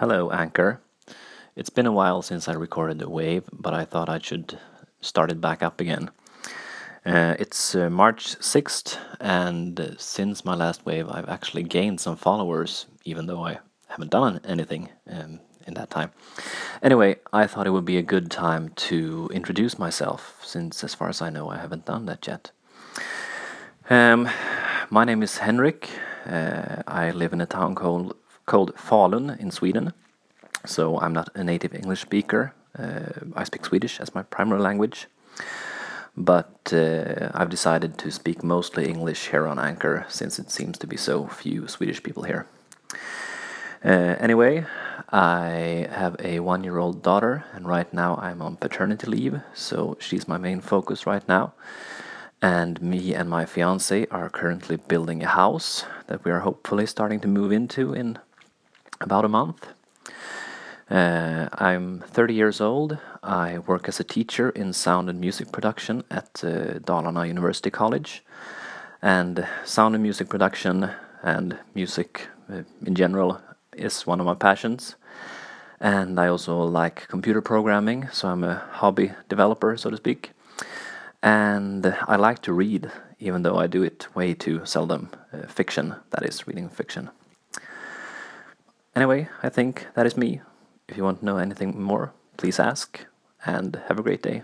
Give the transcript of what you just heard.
Hello, Anchor. It's been a while since I recorded the wave, but I thought I should start it back up again. Uh, it's uh, March 6th, and since my last wave, I've actually gained some followers, even though I haven't done anything um, in that time. Anyway, I thought it would be a good time to introduce myself, since, as far as I know, I haven't done that yet. Um, my name is Henrik. Uh, I live in a town called called Falun in Sweden. So I'm not a native English speaker. Uh, I speak Swedish as my primary language. But uh, I've decided to speak mostly English here on Anchor since it seems to be so few Swedish people here. Uh, anyway, I have a one year old daughter, and right now I'm on paternity leave, so she's my main focus right now. And me and my fiance are currently building a house that we are hopefully starting to move into in about a month. Uh, I'm 30 years old. I work as a teacher in sound and music production at uh, Dalarna University College. And sound and music production and music uh, in general is one of my passions. And I also like computer programming, so I'm a hobby developer, so to speak. And I like to read, even though I do it way too seldom. Uh, fiction, that is, reading fiction. Anyway, I think that is me. If you want to know anything more, please ask, and have a great day.